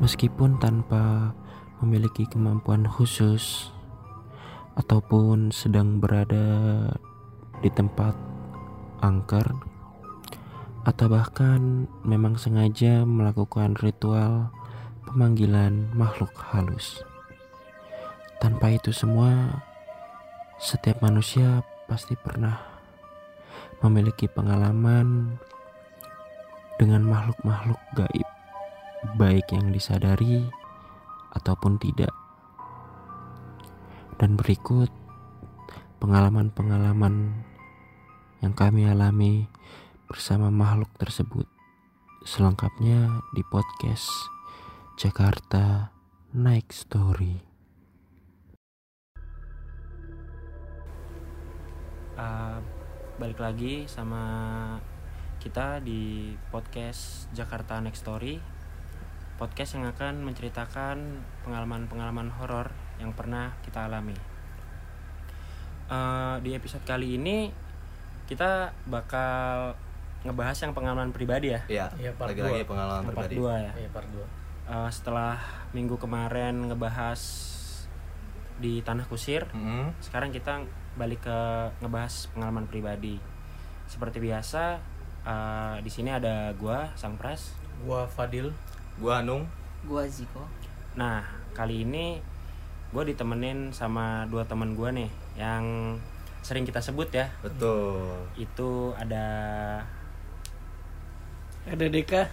Meskipun tanpa memiliki kemampuan khusus ataupun sedang berada di tempat angker atau bahkan memang sengaja melakukan ritual pemanggilan makhluk halus. Tanpa itu semua, setiap manusia pasti pernah memiliki pengalaman dengan makhluk-makhluk gaib, baik yang disadari ataupun tidak. Dan berikut pengalaman-pengalaman yang kami alami bersama makhluk tersebut. Selengkapnya di podcast Jakarta Night Story. Uh, balik lagi sama kita di podcast Jakarta Next Story podcast yang akan menceritakan pengalaman-pengalaman horor yang pernah kita alami uh, di episode kali ini kita bakal ngebahas yang pengalaman pribadi ya. Iya. Iya, part Lagi-lagi dua. pengalaman Part pribadi. 2 ya. Iya part 2 Uh, setelah minggu kemarin ngebahas di Tanah Kusir, Mm-mm. sekarang kita balik ke ngebahas pengalaman pribadi. Seperti biasa, uh, di sini ada gua Sang Pras. Gua Fadil Gua Anung. Gua Ziko. Nah, kali ini gue ditemenin sama dua teman gua nih yang sering kita sebut ya. Betul. Itu ada Ada Deka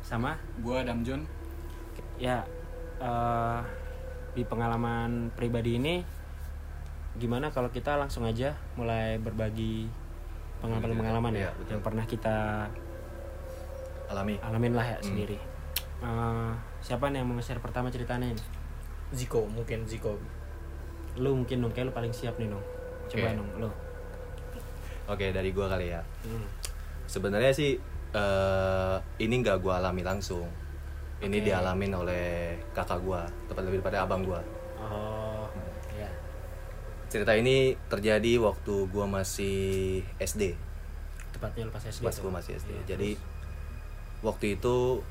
sama Gua Damjon. ya eh, di pengalaman pribadi ini gimana kalau kita langsung aja mulai berbagi pengalaman-pengalaman ya Iya, betul. yang pernah kita Alami. alamin lah ya Hmm. sendiri Eh, siapa nih yang mau nge-share pertama ceritanya ini? Ziko mungkin Ziko lu mungkin dong kayak lu paling siap nih dong coba Oke. dong lu Oke, dari gua kali ya. Hmm. Sebenarnya sih eh ini nggak gua alami langsung. Ini Oke. dialamin oleh kakak gua, tepat lebih pada abang gua. oh ya Cerita ini terjadi waktu gua masih SD. tepatnya lu pas SD Pas gua masih SD. Iya, Jadi terus? waktu itu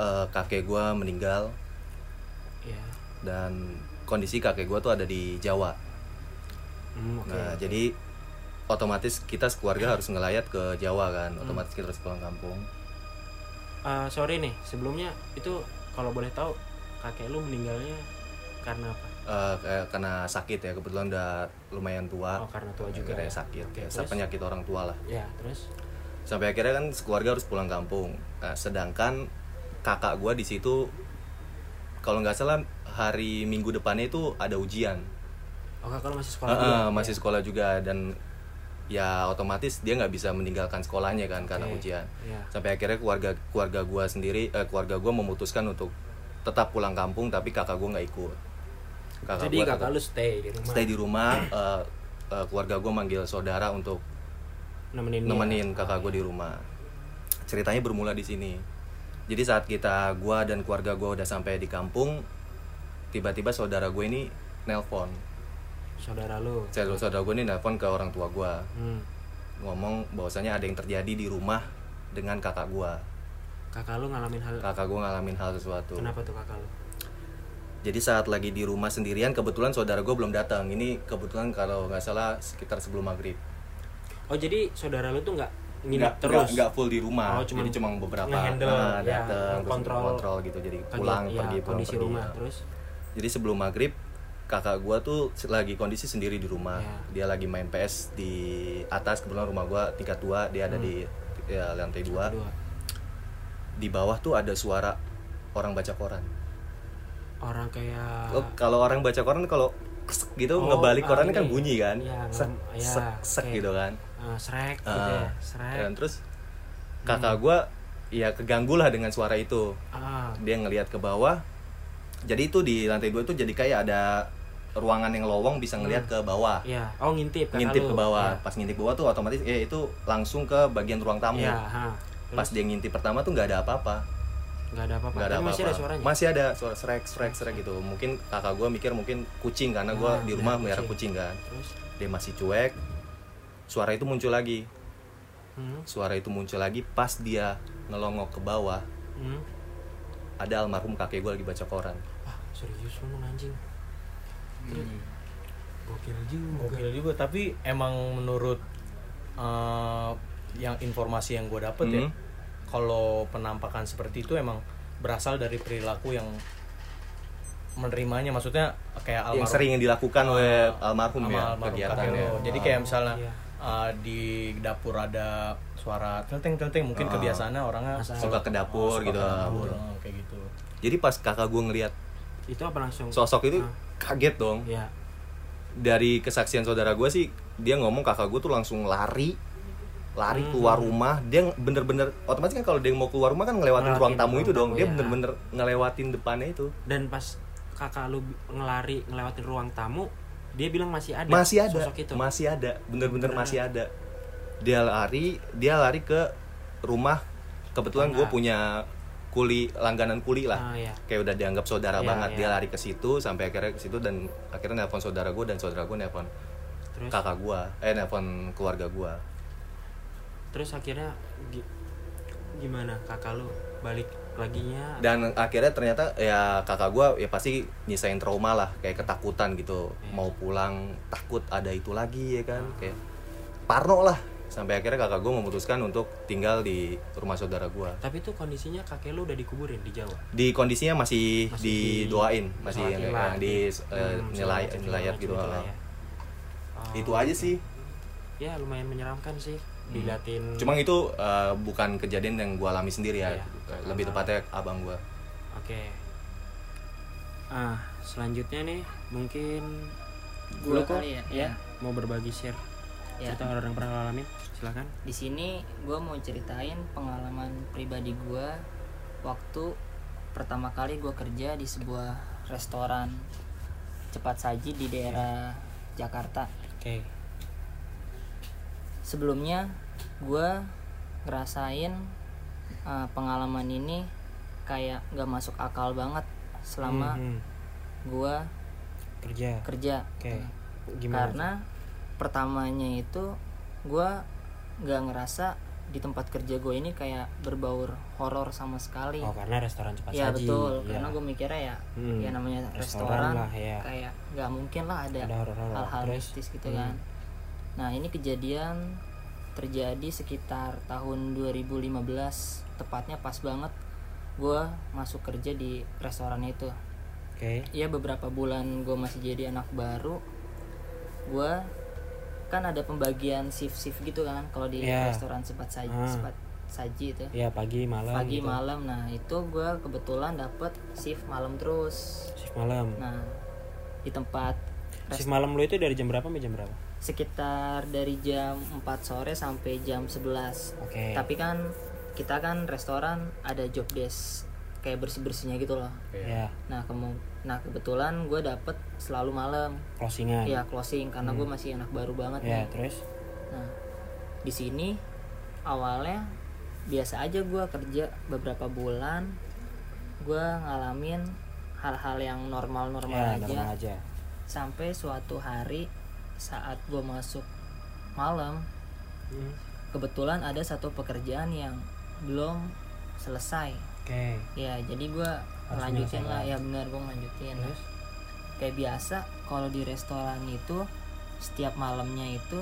eh, kakek gua meninggal ya dan kondisi kakek gua tuh ada di Jawa. Hmm, oke, Nah, oke. jadi otomatis kita sekeluarga harus ngelayat ke Jawa kan. Hmm. Otomatis kita harus pulang kampung. Eh, sorry nih sebelumnya itu kalau boleh tahu kakek lu meninggalnya karena apa kayak karena sakit ya kebetulan udah lumayan tua. Oh, karena tua juga ya. sakit. Kayak terus? penyakit orang tua lah. ya terus Sampai akhirnya kan sekeluarga harus pulang kampung. Nah, sedangkan kakak gua di situ kalau nggak salah hari Minggu depannya itu ada ujian. oh kakak masih sekolah Eh, juga? masih Ya. sekolah juga dan ya otomatis dia nggak bisa meninggalkan sekolahnya kan karena Oke, ujian. iya. Sampai akhirnya keluarga keluarga gua sendiri eh, keluarga gua memutuskan untuk tetap pulang kampung tapi kakak gua nggak ikut. jadi gua kakak tetap lu stay di rumah stay di rumah eh, eh, keluarga gua manggil saudara untuk nemenin nemenin kakak gue di rumah ceritanya bermula di sini jadi saat kita gua dan keluarga gue udah sampai di kampung tiba-tiba saudara gue ini nelpon. Saudara lu? Saudara saudara gue ini nelpon ke orang tua gue hmm. ngomong bahwasanya ada yang terjadi di rumah dengan kakak gue kakak lu ngalamin hal kakak gue ngalamin hal sesuatu. Kenapa tuh kakak lu? Jadi saat lagi di rumah sendirian kebetulan saudara gue belum datang. Ini kebetulan kalau nggak salah sekitar sebelum maghrib. Oh jadi saudara lu tuh nggak nginep nggak terus nggak- full di rumah Oh, cuman jadi cuma beberapa ngehandle, ah, ya, datang kontrol- kontrol gitu jadi pulang ya, pergi pulang kondisi pergi rumah ya. terus Jadi sebelum maghrib kakak gua tuh lagi kondisi sendiri di rumah. Ya. Dia lagi main PS di atas kebetulan rumah gua tingkat dua, dia ada Hmm. di ya, lantai dua. Di bawah tuh ada suara orang baca koran. orang kayak Oh, kalau orang baca koran kalau gitu Oh, ngebalik ah, koran kan ini. bunyi kan, Iya, sek iya, sek sek oke. gitu kan. Eh, srek gitu Ah, ya. Srek dan terus kakak gua ya keganggu lah dengan suara itu. ah. Dia ngelihat ke bawah. Jadi itu di lantai dua itu jadi kayak ada ruangan yang lowong bisa ngelihat ke bawah. ya oh ngintip ngintip ke bawah. Ya. pas ngintip ke bawah tuh otomatis ya itu langsung ke bagian ruang tamu. Ya pas dia ngintip pertama tuh nggak ada apa-apa. Nggak ada apa-apa. Nggak ada apa-apa masih ada suaranya? Masih ada suara srek srek srek gitu. Mungkin kakak gue mikir mungkin kucing karena gue Ah, di rumah iya, melihara kucing. kucing kan. Terus? Dia masih cuek suara itu muncul lagi. Hmm, suara itu muncul lagi pas dia ngelongok ke bawah. Hmm. ada almarhum kakek gue lagi baca koran. Wah serius lu anjing. Gokil juga. Gokil juga tapi emang menurut eh, yang informasi yang gue dapet ya Hmm. kalau penampakan seperti itu emang berasal dari perilaku yang menerimanya. Maksudnya kayak yang almarhum sering dilakukan oleh Ah, almarhum ya almarhum kegiatannya kakek lo. Jadi kayak misalnya Iya. Uh, di dapur ada suara telteng telteng mungkin Ah. kebiasaannya orangnya suka ke dapur suka gitu. ke dapur, oh, kayak gitu. jadi pas kakak gue ngeliat itu apa langsung? sosok itu Ah, kaget dong. Ya dari kesaksian saudara gue sih dia ngomong kakak gue tuh langsung lari lari Hmm. keluar rumah. Dia bener-bener otomatis kan kalau dia mau keluar rumah kan ngelewatin Ngelewatin ruang tamu ruang itu dong. tamu, dia ya. bener-bener ngelewatin depannya itu. Dan pas kakak lu ngelari ngelewatin ruang tamu dia bilang masih ada masih ada sosok itu. masih ada bener-bener masih ada. Dia lari dia lari ke rumah. Kebetulan gue Tangga. punya kuli langganan kuli lah. Ah, ya. kayak udah dianggap saudara Iya, banget. Iya. dia lari ke situ sampai akhirnya ke situ dan akhirnya nelpon saudara gue dan saudara gue nelpon terus? kakak gue eh nelpon keluarga gue terus akhirnya gi- gimana kakak lu balik laginya. Dan akhirnya ternyata ya kakak gue ya pasti nyisain trauma lah kayak ketakutan gitu. Iya. mau pulang takut ada itu lagi ya kan? Kayak parno lah. Sampai akhirnya kakak gue memutuskan untuk tinggal di rumah saudara gue tapi itu kondisinya kakek lu udah dikuburin di Jawa? Di kondisinya masih, Masih di- didoain masih Sholat yang, yang di Hmm, nilai segala gitu lah. itulah ya. Oh, itu aja sih. Ya lumayan menyeramkan sih diliatin cuma itu eh, bukan kejadian yang gue alami sendiri ya Iya. lebih tepatnya abang gue Oke. Ah, selanjutnya nih mungkin kok kali ya, ya, ya. mau berbagi share Ya. cerita orang yang pernah alamin. Silakan. Di sini gue mau ceritain pengalaman pribadi gue waktu pertama kali gue kerja di sebuah restoran cepat saji di daerah Jakarta. Oke. Sebelumnya gue ngerasain uh, pengalaman ini kayak gak masuk akal banget selama Hmm, hmm. gue kerja. kerja. Oke. Nah, Gimana? karena pertamanya itu gue nggak ngerasa di tempat kerja gue ini kayak berbaur horor sama sekali Oh, karena restoran cepat ya saji. betul Iya. karena gue mikirnya ya Hmm, ya namanya restoran restoran, lah, ya. kayak nggak mungkin lah ada, Ada hal-hal mistis gitu Hmm. kan nah ini kejadian terjadi sekitar tahun 2015 tepatnya pas banget gue masuk kerja di restoran itu Oke. ya beberapa bulan gue masih jadi anak baru gue kan ada pembagian shift shift gitu kan kalau di Iya. restoran cepat saji Ah. cepat saji itu Ya pagi malam. pagi gitu. malam nah itu gue kebetulan dapet shift malam terus Shift malam. nah di tempat Shift malam lu itu dari jam berapa sampai jam berapa? Sekitar dari jam 4 sore sampai jam 11 Oke. tapi kan kita kan restoran ada job desk kayak bersih bersihnya gitu loh ya, nah kemu nah kebetulan gue dapet selalu malam closingan. ya closing karena gue masih anak baru banget Hmm. Ya, nih. terus Nah, di sini awalnya biasa aja gue kerja beberapa bulan, gue ngalamin hal-hal yang normal-normal ya aja, normal aja. sampai suatu hari saat gue masuk malam, Hmm. kebetulan ada satu pekerjaan yang belum selesai. Oke. Ya, jadi gue lanjutin lah, ya benar gue lanjutin. Terus? kayak biasa kalau di restoran itu setiap malamnya itu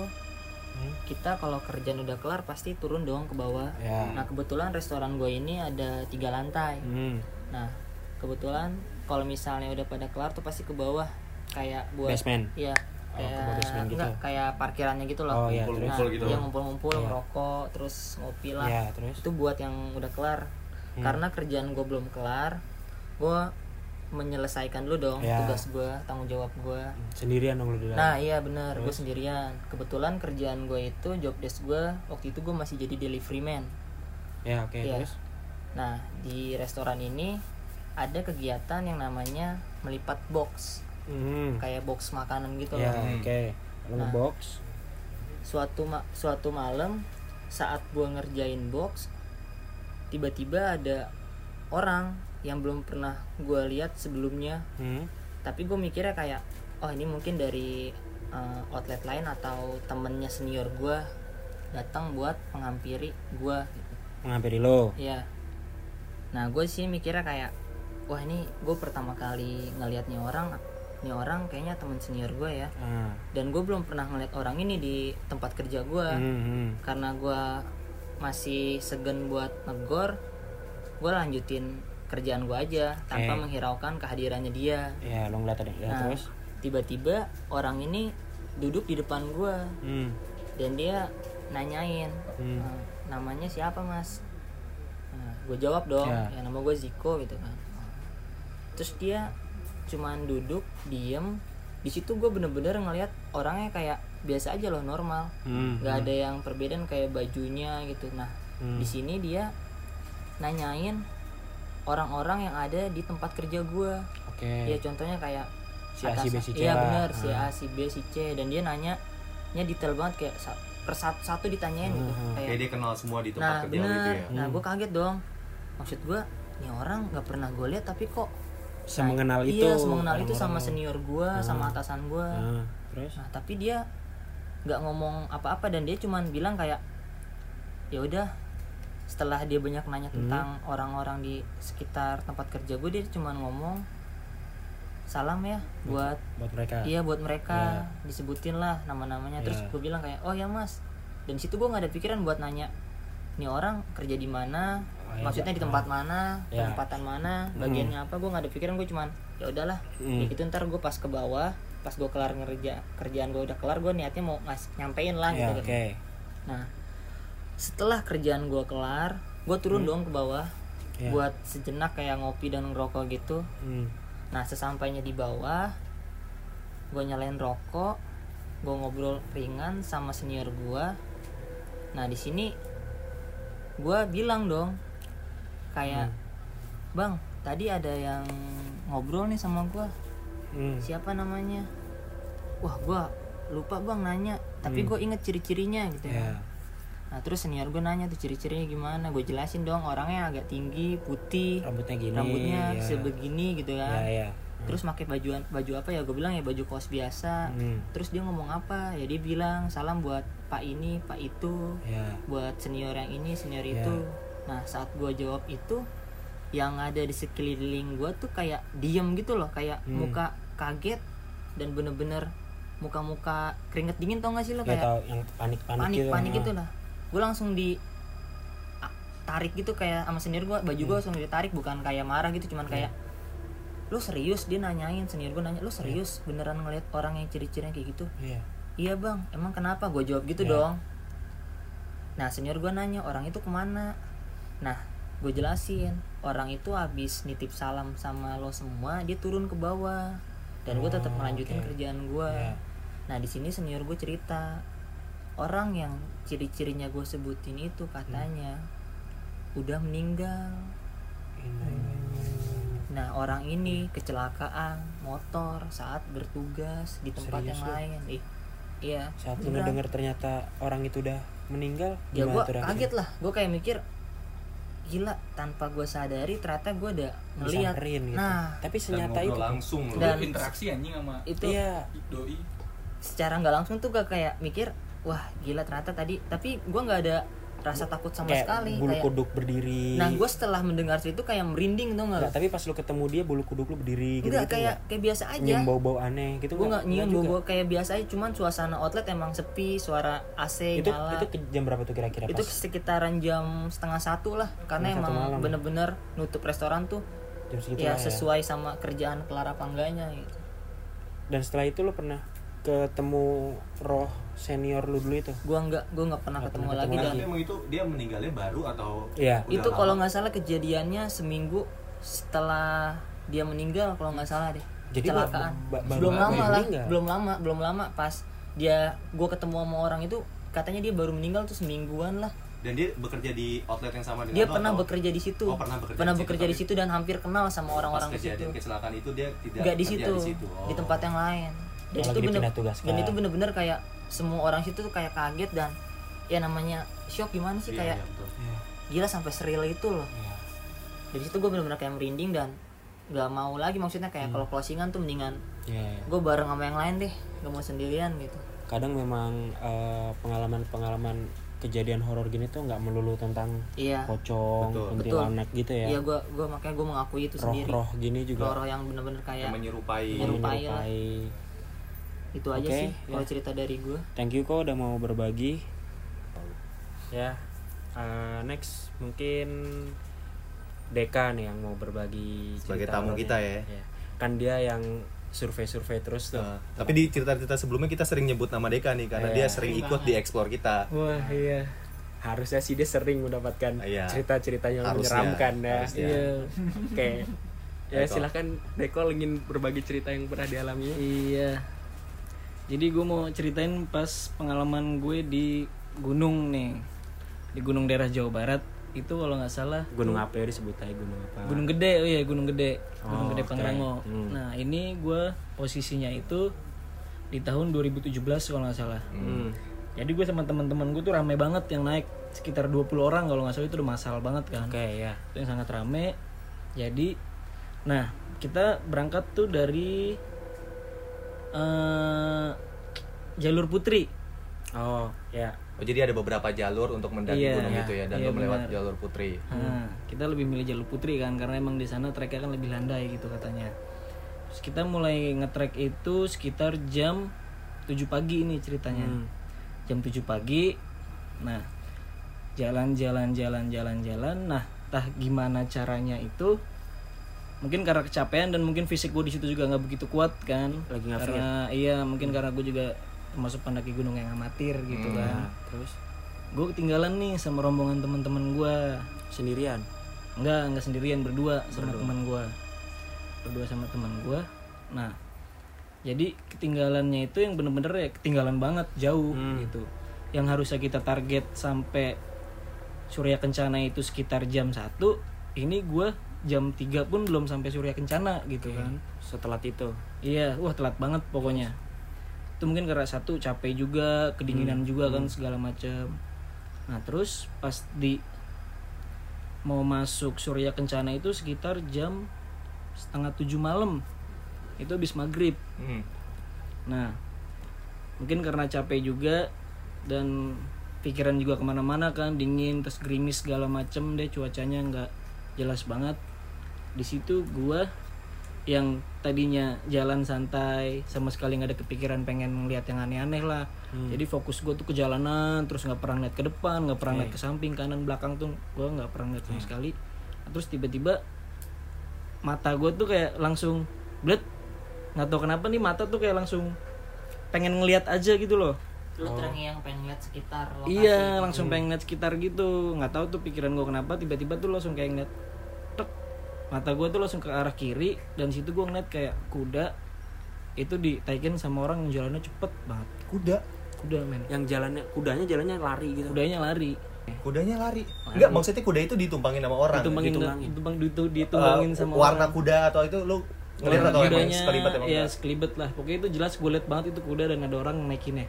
Hmm. kita kalau kerjaan udah kelar pasti turun dong ke bawah. Ya. Nah kebetulan restoran gue ini ada tiga lantai. Hmm. Nah kebetulan kalau misalnya udah pada kelar tuh pasti ke bawah kayak buat Basement. Iya. Kayak gitu. enggak, kayak parkirannya gitu loh. Oh, iya, Ngumpul-ngumpul nah, gitu. Iya ngumpul-ngumpul Iya. ngerokok terus ngopi lah. Ya, terus Itu buat yang udah kelar. Hmm. Karena kerjaan gue belum kelar, gue menyelesaikan dulu dong Ya. tugas gue, tanggung jawab gue. sendirian dong lu dalam. Nah iya bener, gue sendirian. Kebetulan kerjaan gue itu job desk gue waktu itu gue masih jadi delivery man. ya, oke, Iya. terus Nah di restoran ini ada kegiatan yang namanya melipat box, Hmm. kayak box makanan gitu Ya, loh. oke. Lu Nah. box. Suatu ma- suatu malam saat gue ngerjain box, tiba-tiba ada orang yang belum pernah gue lihat sebelumnya. Hmm. Tapi gue mikirnya kayak, oh ini mungkin dari uh, outlet lain atau temennya senior gue datang buat menghampiri gue Menghampiri lo. ya nah gue sih mikirnya kayak wah ini gue pertama kali ngelihat nih orang nih orang kayaknya teman senior gue ya Ah. dan gue belum pernah ngeliat orang ini di tempat kerja gue Hmm, hmm. karena gue masih segan buat negor gue lanjutin kerjaan gue aja tanpa menghiraukan kehadirannya dia ya lo ngeliat tadi ya Nah, terus tiba-tiba orang ini duduk di depan gue hmm. dan dia nanyain Hmm. "Eh, namanya siapa mas nah, gue jawab dong Ya. ya nama gue Ziko gitu kan terus dia cuman duduk diem di situ gue bener-bener ngelihat orangnya kayak biasa aja loh normal. Hmm, nggak ada yang perbedaan kayak bajunya gitu. Nah Hmm. di sini dia nanyain orang-orang yang ada di tempat kerja gue oke. Ya contohnya kayak Si A, si B, si C iya bener si Ah. A si B si C. Dan dia nanya nya detail banget kayak sa- per satu, satu ditanyain gitu. Hmm. kayak Kayak dia kenal semua di nah tempat kerja bener. itu ya. nah gue kaget dong. Maksud gue nih orang nggak pernah gue lihat tapi kok semengenal nah, itu. iya semengenal itu sama senior gue sama atasan gue Ah, terus? Nah tapi dia nggak ngomong apa-apa dan dia cuman bilang kayak ya udah setelah dia banyak Hmm. nanya tentang orang-orang di sekitar tempat kerja gue dia cuman ngomong salam ya buat buat mereka. iya buat mereka. Disebutin lah nama-namanya. Terus Iya. gue bilang kayak oh ya mas. Dan situ gue nggak ada pikiran buat nanya nih orang kerja di mana? iya, maksudnya di tempat mana Iya. tempatan mana bagiannya apa gue nggak ada pikiran gue cuman ya udahlah Hmm. ya itu ntar gue pas ke bawah pas gue kelar ngerja kerjaan gue udah kelar gue niatnya mau ngas nyampein lah ya gitu oke nah setelah kerjaan gue kelar gue turun dong ke bawah Iya. buat sejenak kayak ngopi dan ngerokok gitu Hmm. Nah sesampainya di bawah Gue nyalain rokok Gue ngobrol ringan sama senior gue Nah di sini Gue bilang dong Kayak Bang tadi ada yang ngobrol nih sama gue Hmm. Siapa namanya? Wah gue lupa bang nanya Tapi gue inget ciri-cirinya gitu ya. Ya Nah terus senior gue nanya tuh ciri-cirinya gimana Gue jelasin dong orangnya agak tinggi Putih rambutnya gini Rambutnya ya. sebegini gitu ya. Kan ya terus pakai baju baju apa ya gue bilang ya baju kaos biasa. Hmm. terus dia ngomong apa ya dia bilang salam buat pak ini pak itu ya buat senior yang ini senior Ya. itu nah saat gue jawab itu yang ada di sekeliling gue tuh kayak diem gitu loh kayak Hmm. muka kaget dan bener-bener muka-muka keringet dingin tau gak sih lo? Ya kayak tau yang panik panik, panik gitu panik Ah. gitu lah. Gue langsung di tarik gitu kayak sama senior gue baju gue langsung ditarik bukan kayak marah gitu cuman kayak lu serius? dia nanyain senior gue nanya lu serius beneran ngeliat orang yang ciri-cirinya kayak gitu? Iya. Iya bang. Emang kenapa? Gue jawab gitu Ya. dong. Nah senior gue nanya orang itu ke mana nah gue jelasin. Orang itu habis nitip salam sama lo semua dia turun ke bawah. Dan gue tetap Oh, melanjutin oke. kerjaan gue Ya. nah di sini senior gue cerita. Orang yang ciri-cirinya gue sebutin itu katanya udah meninggal. Nah orang ini kecelakaan motor saat bertugas di tempat Serius yang lu? lain. Ih iya. Saat beneran. denger ternyata orang itu udah meninggal ya gue kaget lah. Gue kayak mikir gila tanpa gue sadari ternyata gue udah ngeliat. gitu. nah tapi senyata itu langsung loh. Dan- Lu interaksi anjing sama itu iya. doi. secara nggak langsung tuh gak kayak mikir wah gila ternyata tadi. Tapi gue nggak ada rasa takut sama kayak sekali bulu kayak kuduk berdiri. Nah gue setelah mendengar cerita itu kayak merinding tuh Nggak, tapi pas lu ketemu dia bulu kuduk lu berdiri gitu Enggak gitu kayak kayak biasa aja. Nyium bau-bau aneh gitu gue nggak? nyium juga. bobo kayak biasa aja cuman suasana outlet emang sepi suara AC itu nyala. itu ke jam berapa tuh kira-kira itu pas? sekitaran jam setengah satu lah karena Setengah emang bener-bener nutup restoran tuh jam segitu ya lah sesuai sama kerjaan kelar apa enggaknya gitu. Dan setelah itu lu pernah ketemu roh senior lu dulu itu? Gua nggak gua nggak pernah ketemu pernah lagi ketemu dan Tapi emang itu dia meninggalnya baru atau Iya. itu kalau nggak salah kejadiannya seminggu setelah dia meninggal kalau nggak salah deh. Jadi kecelakaan. ba- ba- belum lama lah meninggal? belum lama belum lama pas dia gua ketemu sama orang itu katanya dia baru meninggal tuh semingguan lah. Dan dia bekerja di outlet yang sama dengan dia lo pernah atau bekerja di situ. Oh, pernah bekerja di situ, bekerja di tapi- situ dan hampir kenal sama orang-orang pas di situ. kejadian kecelakaan itu dia tidak nggak di situ. di situ. Oh. di tempat yang lain dan itu bener dan itu bener-bener kayak semua orang situ tuh kayak kaget dan ya namanya shock gimana sih Iya, kayak iya, betul. Iya, gila sampai seril itu loh iya. dari situ gue bener-bener kayak merinding dan nggak mau lagi maksudnya Hmm. kayak kalau closingan tuh mendingan Iya, iya. gue bareng sama yang lain deh gak mau sendirian gitu kadang memang eh, pengalaman-pengalaman kejadian horor gini tuh nggak melulu tentang iya pocong kuntilanak gitu ya iya gua gua makanya gua mengakui itu sendiri roh-roh gini juga roh-roh yang bener-bener kayak Yang menyerupai Menyerupai. menyerupai. Itu aja Oke, sih ya. kalau cerita dari gua thank you kok udah mau berbagi ya eh, next mungkin Deka nih yang mau berbagi Sebagai cerita tamu kita ya. kan dia yang survei-survei terus tuh Nah, tapi di cerita-cerita sebelumnya kita sering nyebut nama Deka nih karena Iya. dia sering ikut di explore kita. wah iya harusnya sih dia sering mendapatkan Iya. cerita-ceritanya Harusnya, menyeramkan ya iya oke ya Deko. silahkan Deko ingin berbagi cerita yang pernah dialami Iya. Jadi gue mau ceritain pas pengalaman gue di gunung nih, di gunung daerah Jawa Barat itu kalau nggak salah gunung apa ya disebut aja gunung apa Gunung Gede, oh iya Gunung Gede, Gunung Oh, Gede oke. Pangrango. Hmm. Nah ini gue posisinya itu di tahun 2017 kalau nggak salah. Hmm. Jadi gue sama teman-teman gue tuh rame banget yang naik sekitar 20 orang kalau nggak salah itu udah masal banget kan. oke ya Itu yang sangat rame. Jadi, nah kita berangkat tuh dari eh jalur Putri. oh ya Oh, jadi ada beberapa jalur untuk mendaki Iya, gunung iya. itu ya dan Iya, lo melewat benar. jalur Putri. Nah, kita lebih milih jalur putri kan karena emang di sana treknya kan lebih landai gitu katanya. Terus kita mulai ngetrek itu sekitar jam 7 pagi ini ceritanya. Hmm. Jam 7 pagi. Nah, jalan-jalan jalan-jalan jalan. Nah, tah gimana caranya itu? Mungkin karena kecapean dan mungkin fisik gue di situ juga nggak begitu kuat kan. Lagi nggak. Karena iya mungkin karena gue juga termasuk pendaki gunung yang amatir gitu Nah, kan. terus Gue ketinggalan nih sama rombongan teman-teman gue. sendirian Enggak, enggak sendirian berdua sama teman gua. Berdua sama teman gua. Nah, jadi ketinggalannya itu yang bener-bener ya ketinggalan banget jauh Hmm. gitu. Yang harusnya kita target sampai Surya Kencana itu sekitar jam 1, ini gua jam 3 pun belum sampai Surya Kencana gitu kan. setelah itu Iya, wah telat banget pokoknya. Itu mungkin karena satu capek juga, kedinginan juga kan segala macam. Nah, terus pas di mau masuk Surya Kencana itu sekitar jam setengah tujuh malam. Itu habis maghrib. Hmm. Nah, mungkin karena capek juga dan pikiran juga ke mana-mana kan dingin terus gerimis segala macem deh cuacanya nggak jelas banget di situ gua yang tadinya jalan santai sama sekali nggak ada kepikiran pengen ngeliat yang aneh-aneh lah. Jadi fokus gue tuh ke jalanan terus nggak pernah lihat ke depan nggak pernah lihat ke samping kanan belakang tuh gua nggak pernah lihat sama sekali. Terus tiba-tiba mata gue tuh kayak langsung bled nggak tahu kenapa nih mata tuh kayak langsung pengen ngeliat aja gitu loh. Lu terngiang pengen lihat sekitar lokasi iya langsung pengen ngeliat sekitar gitu. Nggak tahu tuh pikiran gue kenapa tiba-tiba tuh langsung kayak ngeliat mata gue tuh langsung ke arah kiri dan situ gue ngeliat kayak kuda itu ditaikin sama orang yang jalannya cepet banget Kuda. kuda men yang jalannya kudanya jalannya lari gitu kudanya lari Kudanya lari. Enggak, maksudnya kuda itu ditumpangin sama orang. ditumbangin ditumbangin. ditumbang ditu- ditumbangin Eh, sama warna orang. kuda atau itu lu ngeliat atau emang kudanya sekelibat emang? ya sekelibet lah pokoknya itu jelas gue liat banget itu kuda dan ada orang naikinnya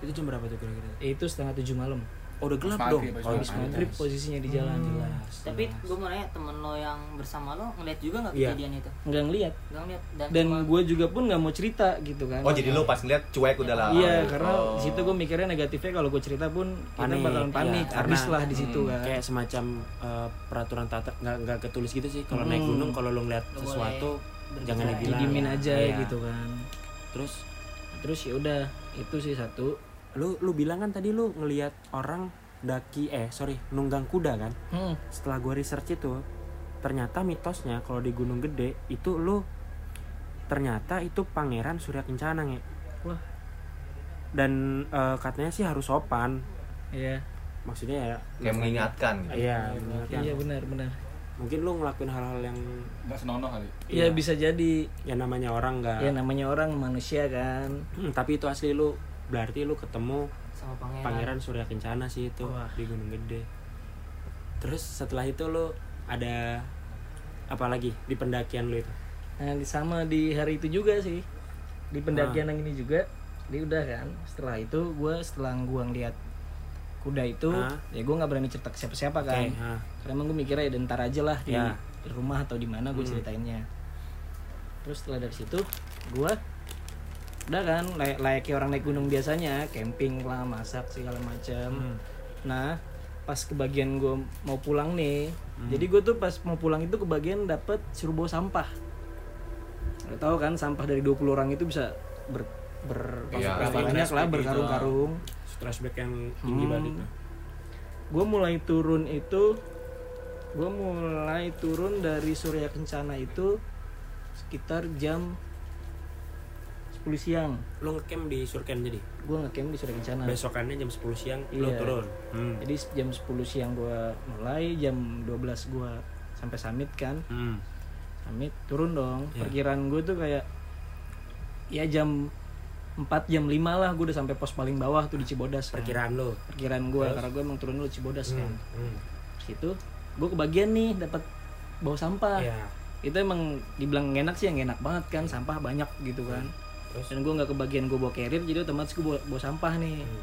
itu jam berapa tuh kira-kira itu setengah tujuh malam oh udah gelap Pas dong oh, habis maghrib. posisinya di jalan jelas tapi gue mau nanya temen lo yang bersama lo ngeliat juga nggak Iya. kejadian itu nggak ngeliat nggak ngeliat dan, dan gue juga pun nggak mau cerita gitu kan Oh, jadi lu pas ngeliat cuek udah lah. Iya, Oh. karena di situ gue mikirnya negatifnya kalau gue cerita pun kita Panik, bakalan panik, iya, habis karena- lah di situ kan. kayak semacam eh, peraturan tata nggak nggak ketulis gitu sih kalau naik gunung kalau lu ngeliat Nggak sesuatu jangan berbicara. dibilang Didiemin aja Iya. gitu kan. terus Terus ya udah, itu sih satu. Lu lu bilang kan tadi lu ngelihat orang daki eh sorry nunggang kuda kan Hmm, setelah gua research itu ternyata mitosnya kalau di Gunung Gede itu lu ternyata itu pangeran Surya Kencana nge Wah. dan eh, katanya sih harus sopan iya. maksudnya ya Kayak mengingatkan gitu. iya mengingatkan. Iya benar benar. mungkin lu ngelakuin hal-hal yang nggak senonoh kali Iya bisa jadi. ya namanya orang nggak Ya namanya orang manusia kan. Hmm, tapi itu asli lu berarti lu ketemu sama pangeran, pangeran Surya Kencana sih itu Wah. di Gunung Gede terus setelah itu lu ada apa lagi di pendakian lu itu Nah, di sama di hari itu juga sih. Di pendakian yang ini juga. Dia udah kan. Setelah itu gue setelah gue ngeliat kuda itu, Ah. ya gue nggak berani cerita ke siapa-siapa kan. ha. Karena emang gue mikirnya ya ntar aja lah di, Ya. di rumah atau di mana gue Hmm. ceritainnya. Terus setelah dari situ gue udah kan layak layaknya orang naik gunung biasanya camping lah masak segala macam Hmm. nah pas kebagian gue mau pulang nih Hmm. jadi gue tuh pas mau pulang itu kebagian dapet suruh bawa sampah Lo tahu kan sampah dari 20 orang itu bisa ber, ber berapa banyak lah berkarung-karung Stressback yang tinggi Hmm. banget gue mulai turun itu gue mulai turun dari Surya Kencana itu sekitar jam 10 siang Lo ngecamp di Surken jadi. gue ngecamp di Surya Kencana Besokannya jam 10 siang lo Iya. turun. Hmm. jadi jam 10 siang gue mulai jam 12 gue sampai summit kan Hmm. summit turun dong Iya. perkiraan gue tuh kayak ya jam 4 jam 5 lah gue udah sampai pos paling bawah tuh di Cibodas kan. Perkiraan lo. perkiraan gue karena gue emang turun dulu Cibodas kan Hmm. situ gue kebagian nih dapat bawa sampah Iya. itu emang dibilang enak sih yang enak banget kan sampah banyak gitu kan Terus dan gue nggak kebagian gue bawa carrier jadi otomatis gue bawa, bawa sampah nih Hmm.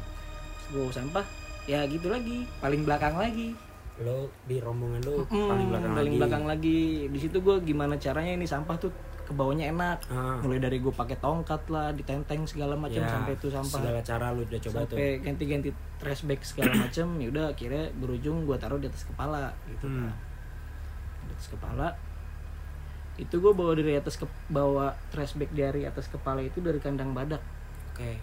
gue bawa sampah ya gitu lagi paling belakang lagi lo di rombongan lo Mm, paling belakang paling lagi. belakang lagi di situ gue gimana caranya ini sampah tuh kebawanya enak Ah. mulai dari gue pakai tongkat lah ditenteng segala macam Ya, sampai itu sampah Segala cara lo udah coba tuh. sampai ganti-ganti trash bag segala macam ya udah akhirnya berujung gue taruh di atas kepala gitu Hmm. kan di atas kepala itu gue bawa dari atas ke bawa trash bag dari atas kepala itu dari kandang badak. Oke.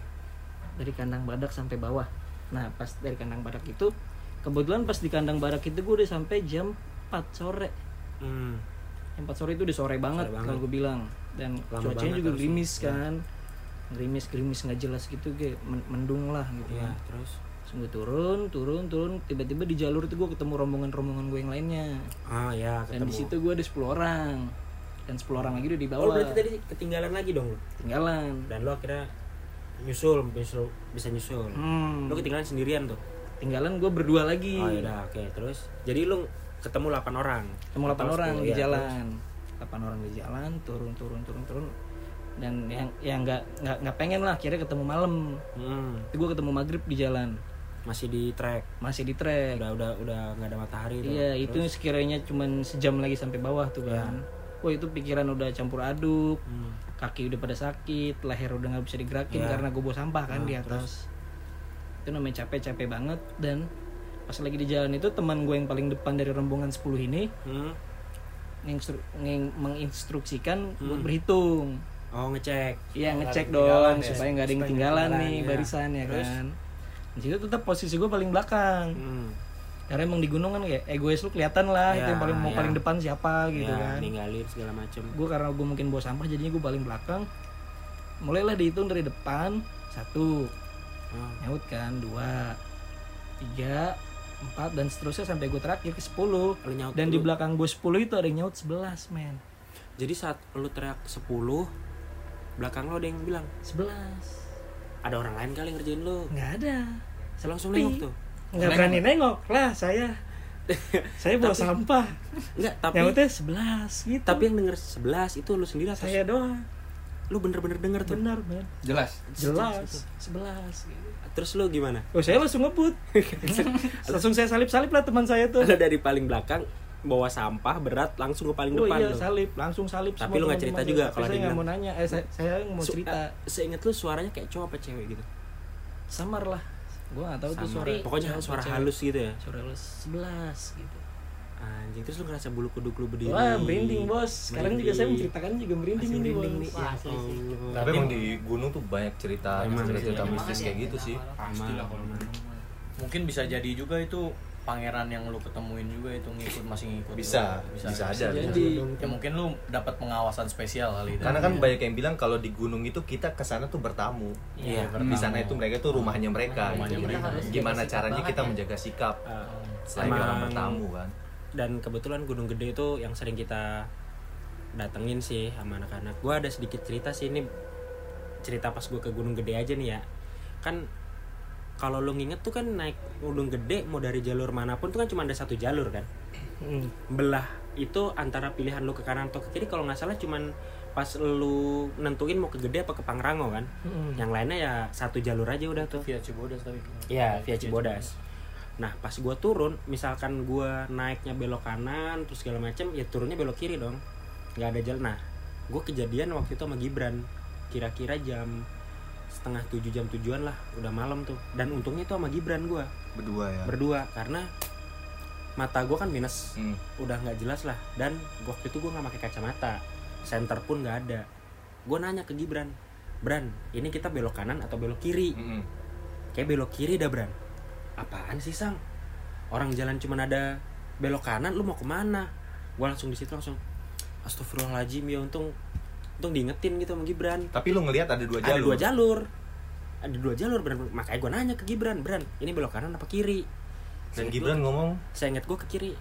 dari kandang badak sampai bawah. Nah pas dari kandang badak itu kebetulan pas di kandang badak itu gue udah sampai jam 4 sore. Hmm. jam 4 sore itu udah sore banget, banget. kalau gue bilang. Dan Lama cuacanya banget juga gerimis kan. Gerimis gerimis nggak jelas gitu kayak men- mendung lah gitu Iya, kan. terus? Gue turun turun turun tiba-tiba di jalur itu gue ketemu rombongan-rombongan gue yang lainnya. Ah ya dan ketemu. di situ gue ada 10 orang dan 10 orang lagi udah di Oh, bawah berarti tadi ketinggalan lagi dong lo. tinggalan Dan lo akhirnya nyusul, nyusul bisa nyusul. hmm, Lo ketinggalan sendirian tuh. tinggalan gue berdua lagi Oh, yaudah, oke. Terus jadi lo ketemu 8 orang. ketemu 8 Atau orang 10, di iya, jalan 8 orang di jalan turun turun turun turun dan yang yang nggak nggak nggak pengen lah akhirnya ketemu malam terus. Hmm, gue ketemu maghrib di jalan masih di track. masih di trek Udah udah udah nggak ada matahari tuh. iya itu sekiranya cuman sejam lagi sampai bawah tuh kan wah itu pikiran udah campur aduk Hmm. kaki udah pada sakit leher udah nggak bisa digerakin Iya. karena gue bawa sampah kan Nah, di atas itu namanya capek-capek banget dan pas lagi di jalan itu teman gue yang paling depan dari rombongan 10 ini Hmm. nginstru- nging- menginstruksikan buat Hmm. berhitung Oh, ngecek. Iya ngecek dong ya. supaya nggak ada yang ketinggalan nih ya. barisan ya Terus? kan. Di situ tetap posisi gue paling belakang. Hmm. Karena emang di gunung kan kayak egois lu kelihatan lah itu Ya, yang paling mau ya. paling depan siapa gitu ya, kan. ninggalin segala macem. Gue karena gue mungkin bawa sampah jadinya gue paling belakang. Mulailah dihitung dari depan satu Oh. nyaut kan dua tiga empat dan seterusnya sampai gue terakhir ke sepuluh. Dan di dulu. belakang gue 10 itu ada yang nyaut 11 men. Jadi saat lu teriak 10 belakang lo ada yang bilang 11 ada orang lain kali yang ngerjain lu. nggak ada. Saya langsung nengok tuh. Nggak berani nengok. Lah saya saya bawa sampah. Enggak, tapi nyautnya sebelas gitu. Tapi yang denger 11 itu lu sendiri atau saya doang. Lu bener-bener denger tuh. benar men Jelas. jelas. Sebelas gitu. Terus lu gimana? oh saya langsung ngebut. Langsung saya salip salip lah teman saya tuh. Lu dari paling belakang bawa sampah berat langsung ke paling oh depan iya lu. salip. Langsung salip Tapi lu nggak cerita juga Tapi kalau saya dia nggak mau nanya. Eh saya, saya mau Su- cerita. eh, seinget lu suaranya kayak cowok apa cewek gitu? samar lah gua nggak tahu tuh Sama. suara Pokoknya suara cewek. halus gitu ya. suara halus sebelas gitu Anjing, terus lu ngerasa bulu kuduk lu berdiri. wah merinding bos sekarang juga saya menceritakan juga merinding ini bos nih. Wah, asli sih. Allah. Tapi emang di gunung tuh banyak cerita, Emang cerita, cerita mistis kayak gitu sih. aman. aman. mungkin bisa jadi juga itu pangeran yang lu ketemuin juga itu ngikut masih ngikut Bisa, lu. bisa aja. jadi ya mungkin lu dapat pengawasan spesial kali Karena kan banyak yang bilang kalau di gunung itu kita ke sana tuh bertamu. Iya, Di sana itu mereka tuh rumahnya mereka. Rumahnya gitu. mereka. harus Gimana caranya kita ya. menjaga sikap Eh, selain Emang- orang bertamu kan. dan kebetulan Gunung Gede itu yang sering kita datengin sih sama anak-anak gue ada sedikit cerita sih ini cerita pas gue ke Gunung Gede aja nih ya kan kalau lu nginget tuh kan naik Gunung Gede mau dari jalur mana pun tuh kan cuma ada satu jalur kan hmm. belah itu antara pilihan lu ke kanan atau ke kiri kalau nggak salah cuman pas lu nentuin mau ke Gede apa ke Pangrango kan Hmm. yang lainnya ya satu jalur aja udah tuh via Cibodas tapi Iya, via Cibodas. Nah, pas gua turun, misalkan gua naiknya belok kanan terus segala macem, ya turunnya belok kiri dong. nggak ada jalan. Nah, gua kejadian waktu itu sama Gibran. Kira-kira jam setengah tujuh jam tujuan lah, udah malam tuh. Dan untungnya itu sama Gibran gua. berdua ya? Berdua karena mata gue kan minus. Hmm. udah nggak jelas lah. Dan waktu itu gue nggak pakai kacamata. Center pun nggak ada. Gue nanya ke Gibran Bran ini kita belok kanan atau belok kiri? Mm-mm. kayak belok kiri dah Bran. Apaan sih sang? Orang jalan cuma ada belok kanan lu mau ke mana? Gue langsung di situ langsung Astagfirullahaladzim ya untung untung diingetin gitu sama Gibran. Tapi lu ngelihat ada dua jalur. ada dua jalur. Ada dua jalur Bran. Makanya gue nanya ke Gibran Bran ini belok kanan apa kiri? Dan Seinget Gibran gua- ngomong saya ingat gue ke kiri.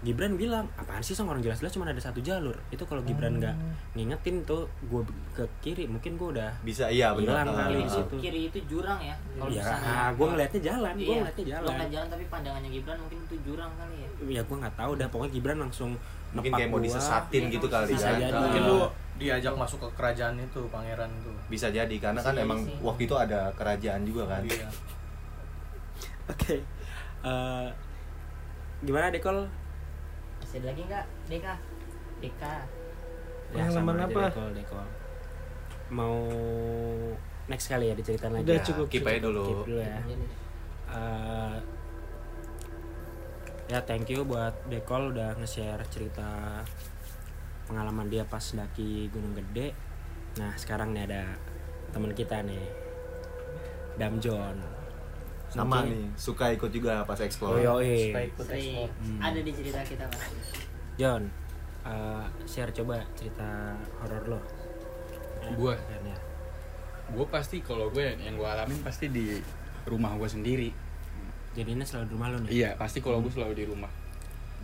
Gibran bilang apaan sih sang orang jelas-jelas cuma ada satu jalur. Itu kalau Gibran nggak ngingetin tuh gue ke kiri mungkin gue udah bisa iya benar. Hilang Ah. kali di itu situ. kiri itu jurang ya kalau ya misalnya. gue ngeliatnya jalan gue Iya, ngeliatnya lo jalan. ngeliat jalan tapi pandangannya Gibran mungkin itu jurang kali ya. Ya gue nggak tahu dah pokoknya Gibran langsung mungkin kayak mau disesatin Iya, gitu kali bisa kan jadi. Mungkin lu diajak masuk ke kerajaan itu pangeran itu. Bisa jadi karena kan emang waktu itu ada kerajaan juga kan. Iya. Oke Eh, gimana Dekol? Masih ada lagi nggak? Deka? Deka. Pengalaman sama apa? Dekol Dekol. Mau next kali ya diceritain lagi Udah ya. cukup, keep aja Keep dulu. Dulu ya. Eh, ya thank you buat Dekol udah nge-share cerita pengalaman dia pas daki Gunung Gede. Nah sekarang nih ada teman kita nih, Damjon. sama Mungkin- nih suka ikut juga pas Oh explore yoi. supaya ikut ekspor Hmm. ada di cerita kita pasti John, eh, share coba cerita horor lo. Gua? Kayaknya. gue pasti kalau gue yang gue alamin pasti di rumah gue sendiri Jadi ini selalu di rumah lo nih. iya pasti kalau gue selalu di rumah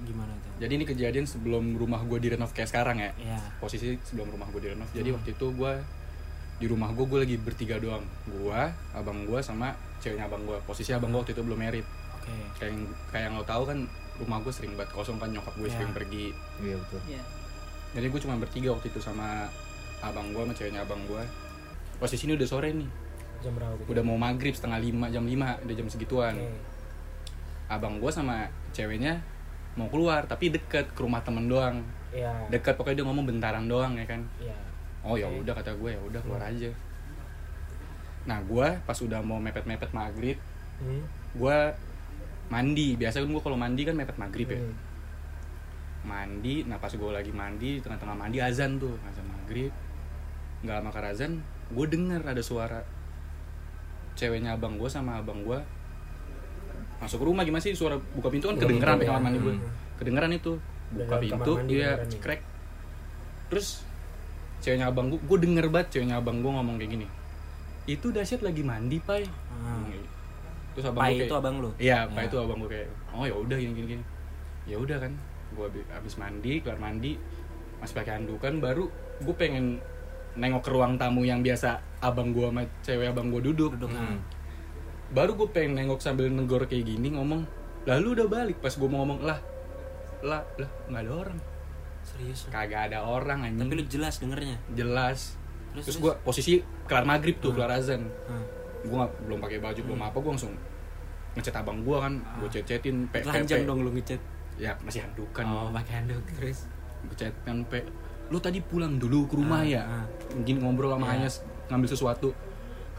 Gimana tuh? jadi ini kejadian sebelum rumah gue direnov kayak sekarang ya Ya. posisi sebelum rumah gue direnov Hmm. jadi waktu itu gue di rumah gue gue lagi bertiga doang gue abang gue sama ceweknya abang gue posisi abang gue waktu itu belum merit Oke. kayak yang, kayak yang lo tahu kan rumah gue sering banget kosong kan nyokap gue Ya. sering pergi iya betul Iya. jadi gue cuma bertiga waktu itu sama abang gue sama ceweknya abang gue posisi ini udah sore nih Jam berapa? tuh? udah mau maghrib setengah lima jam lima udah jam segituan Oke. abang gue sama ceweknya mau keluar tapi deket ke rumah temen doang Ya. deket pokoknya dia ngomong bentaran doang ya kan Ya. oh ya udah kata gue ya udah keluar aja nah gue pas udah mau mepet mepet maghrib Hmm. gue mandi biasa kan gue kalau mandi kan mepet maghrib ya Hmm. mandi nah pas gue lagi mandi di tengah-tengah mandi azan tuh azan maghrib nggak lama ke azan gue denger ada suara ceweknya abang gue sama abang gue masuk ke rumah gimana sih suara buka pintu kan kedengeran sampai kamar mandi gue Hmm. kedengeran itu buka Dalam pintu dia nih. crack terus ceweknya abang gue gue denger banget ceweknya abang gue ngomong kayak gini itu dahsyat lagi mandi pai Ah. terus abang Pai gue itu abang lu? Iya, Pak Ya. itu abang gue kayak, oh ya udah gini gini gini. Ya udah kan, gue habis mandi, keluar mandi, masih pakai handukan, baru gue pengen nengok ke ruang tamu yang biasa abang gue sama cewek abang gue duduk. Duduk. Hmm. Baru gue pengen nengok sambil negor kayak gini ngomong, lalu udah balik pas gue mau ngomong lah, lah lah nggak ada orang, Serius. kagak ada orang anjing. Tapi lu jelas dengernya. jelas. Terus, Terus, terus? gue posisi kelar maghrib tuh, Hmm. kelar azan. Hmm. Gue belum pakai baju, belum apa, gue langsung ngechat abang gue kan, gue Ah. pe- pe- Telanjang pe- dong lu ngechat. ya masih handukan Oh, pakai handuk terus. chat kan pe lu tadi pulang dulu ke rumah Ah, ya ah. mungkin ngobrol sama Ya. Hanya ngambil sesuatu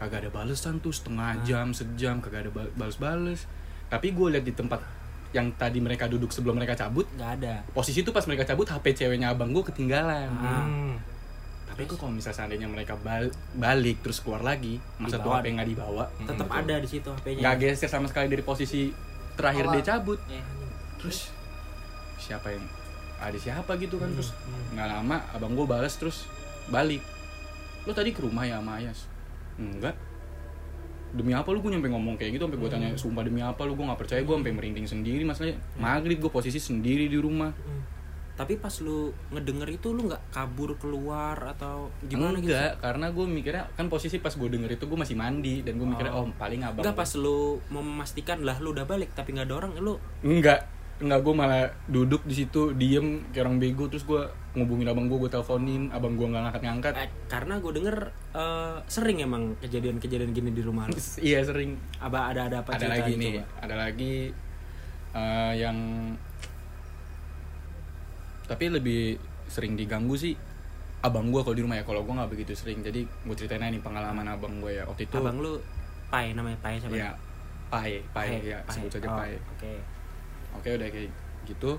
kagak ada balesan tuh setengah Ah. jam sejam kagak ada ba- bales-bales tapi gue lihat di tempat yang tadi mereka duduk sebelum mereka cabut Nggak ada. posisi tuh pas mereka cabut HP ceweknya abang gue ketinggalan Ah. Hmm. tapi kok kalau misalnya seandainya mereka bal- balik terus keluar lagi masa tuh Dibawa HP deh. nggak dibawa Tetap betul. ada di situ HP-nya. nggak geser sama sekali dari posisi terakhir Awal. dia cabut Iya. terus siapa yang ada siapa gitu kan Hmm, terus hmm. nggak lama abang gue balas terus balik lo tadi ke rumah ya sama Ayas enggak. Demi apa lu gue nyampe ngomong kayak gitu sampai gue tanya sumpah demi apa lu? Gue nggak percaya gue sampai merinding sendiri masalahnya maghrib gue posisi sendiri di rumah. Hmm. Tapi pas lu ngedenger itu lu nggak kabur keluar atau gimana gitu? enggak karena gue mikirnya kan posisi pas gue denger itu gue masih mandi dan gue mikirnya Oh. oh, paling abang Enggak pas lu mau memastikan lah lu udah balik tapi nggak ada orang lu enggak enggak gue malah duduk di situ diem kayak orang bego terus gue ngubungin abang gue gue teleponin abang gue nggak ngangkat ngangkat eh, karena gue denger eh, sering emang kejadian-kejadian gini di rumah lu. iya sering Apa ada ada apa ada lagi nih, coba? ada lagi eh, yang tapi lebih sering diganggu sih abang gue kalau di rumah ya kalau gue nggak begitu sering jadi gue ceritain aja nih pengalaman abang gue ya waktu itu Abang lu Pai namanya Pai siapa? ya Pai, Pai, Pai, ya Pai. sebut saja Oh, Pai. Oke. Oke udah kayak gitu.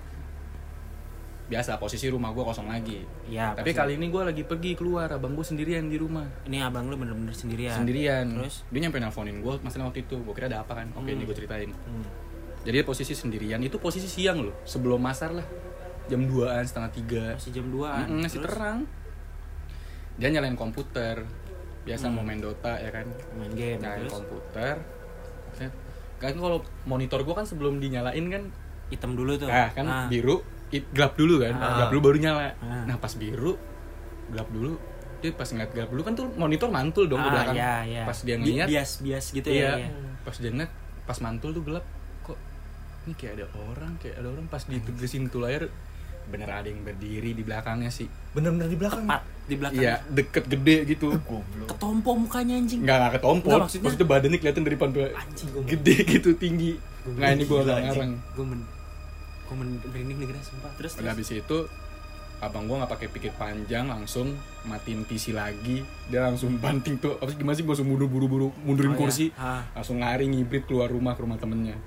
Biasa posisi rumah gue kosong lagi. Iya. Tapi pasti. kali ini gue lagi pergi keluar, abang gue sendirian di rumah. ini abang lu bener-bener sendirian. Sendirian. Terus? Dia nyampe nelfonin gue masalah waktu itu. Gue kira ada apa kan? Oke, Hmm. ini gue ceritain. Hmm. Jadi posisi sendirian itu posisi siang loh, sebelum masar lah. Jam 2an, setengah tiga. Masih jam 2-an. Mm-mm, masih Terus terang. Dia nyalain komputer. Biasa Hmm. mau main Dota ya kan. main game Nyalain terus komputer. Kan kalau monitor gue kan sebelum dinyalain kan hitam dulu tuh. ah, kan Ah. biru it, gelap dulu kan. Ah. Gelap dulu baru nyala. Ah. Nah, pas biru gelap dulu. Dia pas ngeliat gelap dulu kan tuh monitor mantul dong ke Ah, belakang. iya, iya. Pas dia ngeliat bias-bias gitu iya, ya. iya. pas dia ngeliat pas mantul tuh gelap kok ini kayak ada orang kayak ada orang pas ditegesin tuh layar bener ada yang berdiri di belakangnya sih Bener-bener di belakang. Tepat di belakang. iya deket gede gitu Ketompo mukanya anjing. nggak nggak ketompot Nggak, maksudnya, maksudnya- badannya kelihatan dari depan tuh Anjing gede gitu tinggi nggak ini gua Gila, nggak anjing. ngarang Gue gue merinding nih kira sumpah. Terus udah terus. habis itu abang gua nggak pakai pikir panjang langsung matiin PC lagi dia langsung banting tuh apa sih gimana sih gua langsung mundur buru buru mundurin Oh, iya. kursi Ah. langsung lari ngibrit keluar rumah ke rumah temennya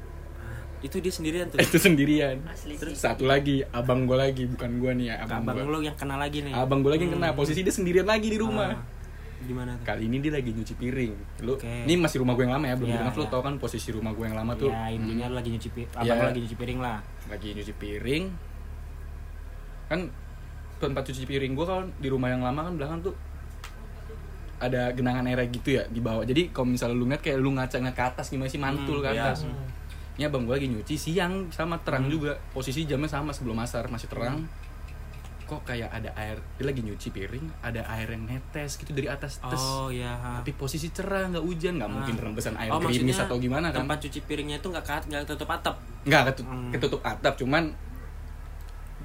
Itu dia sendirian tuh. itu sendirian Asli Terus sih. satu lagi abang gue lagi bukan gue nih ya abang, Abang gua. lu yang kena lagi nih. abang gue lagi yang kena Hmm. posisi dia sendirian lagi di rumah Ah. Gimana tuh? kali ini dia lagi nyuci piring lu Oke. ini masih rumah gue yang lama ya belum Iya, di renov lu iya. tau kan posisi rumah gue yang lama tuh Ya intinya hmm, lagi nyuci piring. Iya. lu lagi nyuci piring lah. lagi nyuci piring kan tempat cuci piring gue kalau di rumah yang lama kan belakang tuh ada genangan air gitu ya di bawah jadi kalau misalnya lu ngeliat kayak lu ngaca ngeliat ke atas gimana sih mantul Hmm, ke iya. atas ini abang gue lagi nyuci siang sama terang Hmm. juga posisi jamnya sama sebelum asar masih terang kok kayak ada air dia lagi nyuci piring ada air yang netes gitu dari atas tes Oh iya. ha. tapi posisi cerah nggak hujan nggak Ah. mungkin rembesan air Oh, gerimis atau gimana kan Tempat cuci piringnya itu nggak nggak tutup atap. nggak ketutup, Hmm. ketutup atap cuman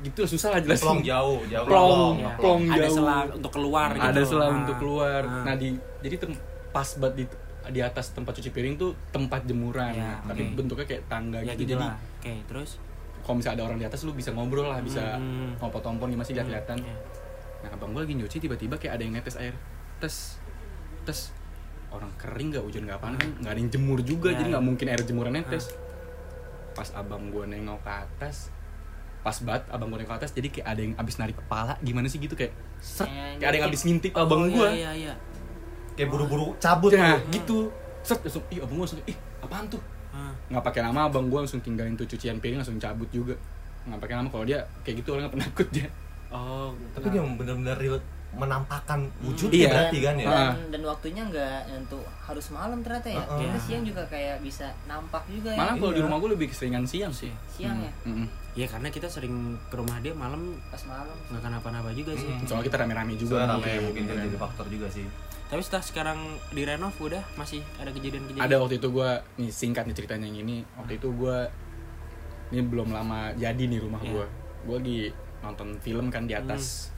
gitu susah lah jelasin Plong jauh, jauh. Plong. Plong Ada jauh. selang untuk keluar gitu. ada selang Ah. untuk keluar Ah. nah di jadi tem- pas banget di di atas tempat cuci piring tuh tempat jemuran Ya, tapi oke. bentuknya kayak tangga ya gitu gitu jadi. Oke, terus kalau misalnya ada orang di atas lu bisa ngobrol lah bisa Hmm. ngompol-ngompol gimana sih nggak kelihatan Iya. nah abang gue lagi nyuci tiba-tiba kayak ada yang netes air tes tes orang kering nggak hujan nggak apaan kan nggak ada yang jemur juga Ya, jadi ya. nggak mungkin air jemuran netes pas abang gue nengok ke atas pas banget abang gue nengok ke atas jadi kayak ada yang abis narik kepala gimana sih gitu kayak set, Kayak kayak ada yang abis ngintip abang Oh, gue Iya, iya, iya. Kayak buru-buru cabut nah tuh. gitu set langsung ih abang gue langsung ih apaan tuh. Nggak pakai nama abang gue langsung tinggalin tuh cucian piring langsung cabut juga nggak pakai nama kalau dia kayak gitu orangnya penakut dia Oh, Tapi dia bener-bener real menampakkan wujudnya Iya. berarti kan ya. Dan, dan waktunya nggak untuk harus malam ternyata ya Heeh. Ternyata Iya. siang juga kayak bisa nampak juga malah ya kalau di Iya. rumah gue lebih keseringan siang sih siang ya Mm, mm. ya karena kita sering ke rumah dia malam pas malam nggak kenapa-napa juga sih. Hmm. soalnya kita rame-rame juga Soalnya mungkin. rame mungkin jadi faktor juga sih. Tapi setelah sekarang direnov udah masih ada kejadian-kejadian. ada waktu itu gue nih singkat nih ceritanya yang ini. Waktu itu gue ini belum lama jadi nih rumah Iya. gue gue lagi nonton film kan di atas.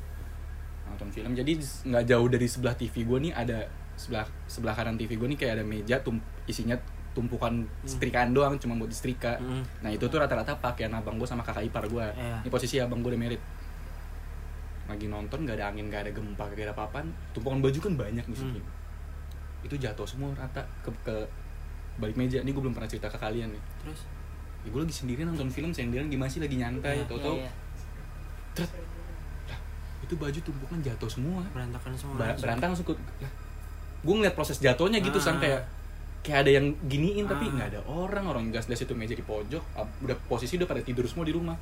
Nonton film. Jadi nggak jauh dari sebelah TV gue nih ada sebelah sebelah kanan TV gue nih kayak ada meja tum isinya tumpukan setrikaan doang cuma buat disetrika Mm. nah itu tuh rata-rata pakaian abang gue sama kakak ipar gue Iya. ini posisi abang gue udah merit lagi nonton nggak ada angin nggak ada gempa nggak ada apa-apaan tumpukan baju kan banyak di sini itu jatuh semua rata ke, ke balik meja ini gue belum pernah cerita ke kalian nih Terus ya, gue lagi sendirian nonton film sendirian gimana sih lagi nyantai Iya, tau tau iya. itu baju tumpukan jatuh semua berantakan semua. Langsung. berantakan langsung gue ngeliat proses jatuhnya gitu Ah. san kayak kayak ada yang giniin tapi Ah. nggak ada orang orang gas gas itu meja di pojok ah, udah posisi udah pada tidur semua di rumah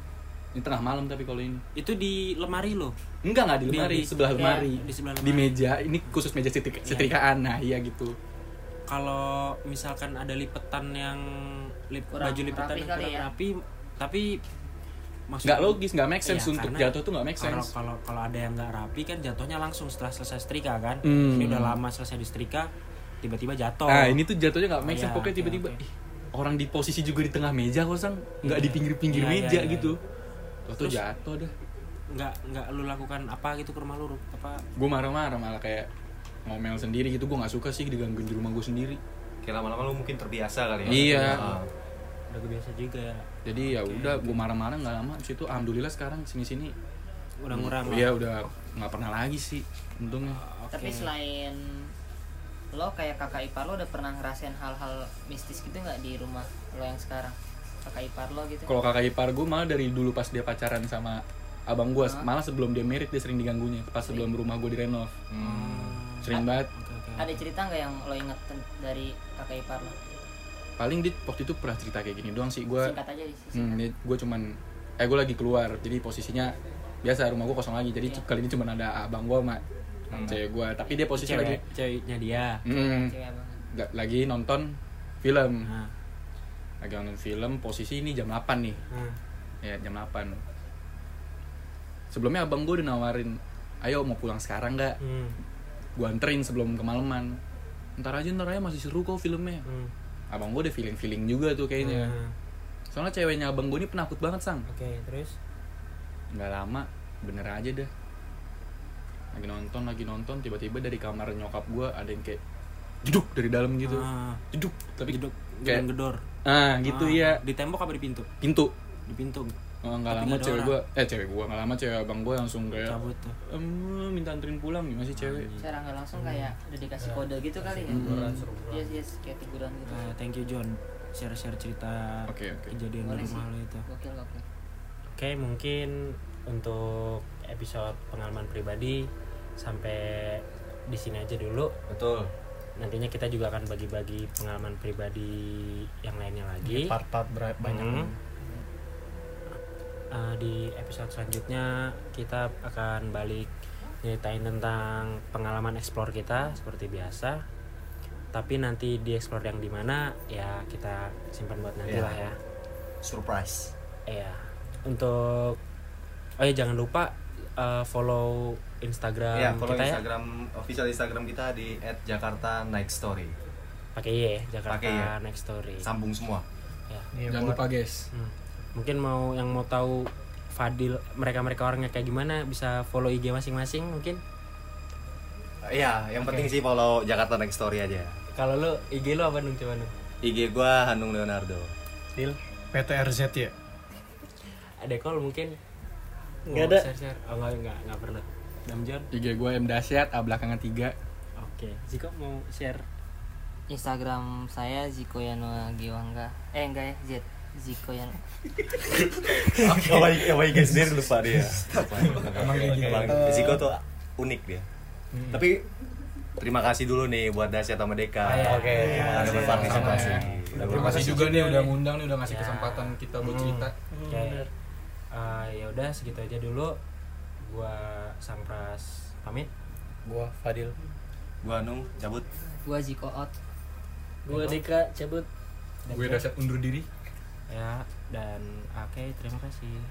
ini tengah malam tapi kalau ini Itu di lemari lo. enggak nggak di Di- lemari di- sebelah ya, lemari di sebelah di lemari. meja ini khusus meja setrik- setrikaan nah iya gitu Kalau misalkan ada lipetan yang lip, Kurang baju lipetan rapi yang kali kurang ya. rapi, tapi maksud- nggak logis nggak make sense Iya, untuk karena jatuh tuh nggak make Kalau sense kalau kalau ada yang nggak rapi kan jatuhnya langsung setelah selesai setrika kan. Hmm. Ini udah lama selesai disetrika, tiba-tiba jatuh. nah ini tuh jatuhnya nggak make Oh, sense iya, pokoknya tiba-tiba oke. ih, orang di posisi juga di tengah meja kosong nggak Iya. di pinggir-pinggir Iya, iya, meja iya, gitu iya. Tuh jatuh dah nggak nggak lu lakukan apa gitu ke rumah lu apa? Gue marah-marah malah kayak ngomel sendiri gitu. Gue nggak suka sih digangguin di rumah gue sendiri. Kayak lama-lama lu mungkin terbiasa kali ya. Iya. Ah. udah kebiasa juga ya. Jadi ya udah gue marah-marah nggak lama. Abis itu alhamdulillah sekarang sini-sini. Udah ngurang iya udah nggak pernah lagi sih untungnya. Oke. tapi selain lo kayak kakak ipar lo udah pernah ngerasain hal-hal mistis gitu nggak di rumah lo yang sekarang kakak ipar lo gitu. Kalau kakak ipar gue malah dari dulu pas dia pacaran sama abang gue Hah? malah sebelum dia merit dia sering diganggunya. Pas sebelum rumah gue direnov. Hmm. sering banget. Oke, oke. ada cerita nggak yang lo inget dari kakak ipar lo? Paling dia waktu itu pernah cerita kayak gini doang sih gue singkat aja di hmm, gue cuman eh gue lagi keluar jadi posisinya biasa rumah gue kosong lagi. Jadi Iya. kali ini cuma ada abang gue sama cewek gue tapi dia posisi lagi cewek ceweknya dia. Hmm, cewek abang. La- lagi nonton film. Nah, lagi nonton film posisi ini jam 8 nih. Nah. ya jam 8 sebelumnya abang gue udah nawarin ayo mau pulang sekarang nggak? Hmm, gue anterin sebelum kemalaman. Ntar aja ntar aja masih seru kok filmnya. Hmm. abang gue udah feeling feeling juga tuh kayaknya. Nah, soalnya ceweknya abang gue ini penakut banget sang. Oke terus? Nggak lama bener aja dah lagi nonton lagi nonton tiba-tiba dari kamar nyokap gue ada yang kayak jeduk dari dalam gitu. Ah, jeduk tapi gedok kayak gedor ah gitu Ah, ya di tembok apa di pintu? Pintu. Di pintu. Oh, nggak Tapi lama cewek orang. gue eh cewek gue nggak lama cewek abang gue langsung kayak cabut tuh. Em minta anterin pulang nih masih cewek. Secara nggak langsung kayak udah dikasih kode gitu kali ya? Teguran, seru banget. yes yes kayak teguran gitu. Ah, thank you John. Share share cerita Oke, oke. kejadian Boleh di sih. rumah lo itu. Gokil gokil Oke, mungkin untuk episode pengalaman pribadi sampai di sini aja dulu. Betul. Nantinya kita juga akan bagi-bagi pengalaman pribadi yang lainnya lagi. part-part ber- banyak Hmm. Uh, di episode selanjutnya kita akan balik nyeritain tentang pengalaman explore kita seperti biasa. Tapi nanti di explore yang di mana ya kita simpan buat nanti Iya. lah ya. Surprise. Iya. Untuk oh ya jangan lupa uh, follow Instagram Iya, follow kita Instagram official Instagram kita di @jakarta_night_story. ya. Pakai ya, Jakarta Pakai Y. Next Story. Sambung semua. Ya. Nih, jangan buat- lupa guys Hmm. Mungkin mau yang mau tahu Fadil mereka-mereka orangnya kayak gimana bisa follow IG masing-masing mungkin. Iya, yang penting sih follow Jakarta Next Story aja. Kalau lu IG lu apa dong coba dong? IG gua Hanung Leonardo. Dil, PTRZ ya ada call mungkin Nggak Mau ada. Share-share. Oh enggak enggak enggak pernah. Damjon. IG gue M Dasyat A belakangan 3 Oke. Ziko mau share Instagram saya Ziko Yano Giwangga eh enggak ya Z Ziko Yano Kawaii kawaii guys sendiri lupa dia. Emang kayak gitu. Emang Ziko tuh unik dia. Tapi terima kasih dulu nih buat Dasyat sama Deka. Ah, iya. Oke, terima Udah kasih. berpartisipasi. Udah terima kasih juga nih udah ngundang nih udah ngasih Ya. kesempatan kita buat Hmm. cerita Eh, ya udah segitu aja dulu. Gua Sampras pamit. Gua Fadil Gua Hanung cabut. gua Ziko out Gua Dika cabut. gue Dasyat undur diri Ya dan oke terima kasih.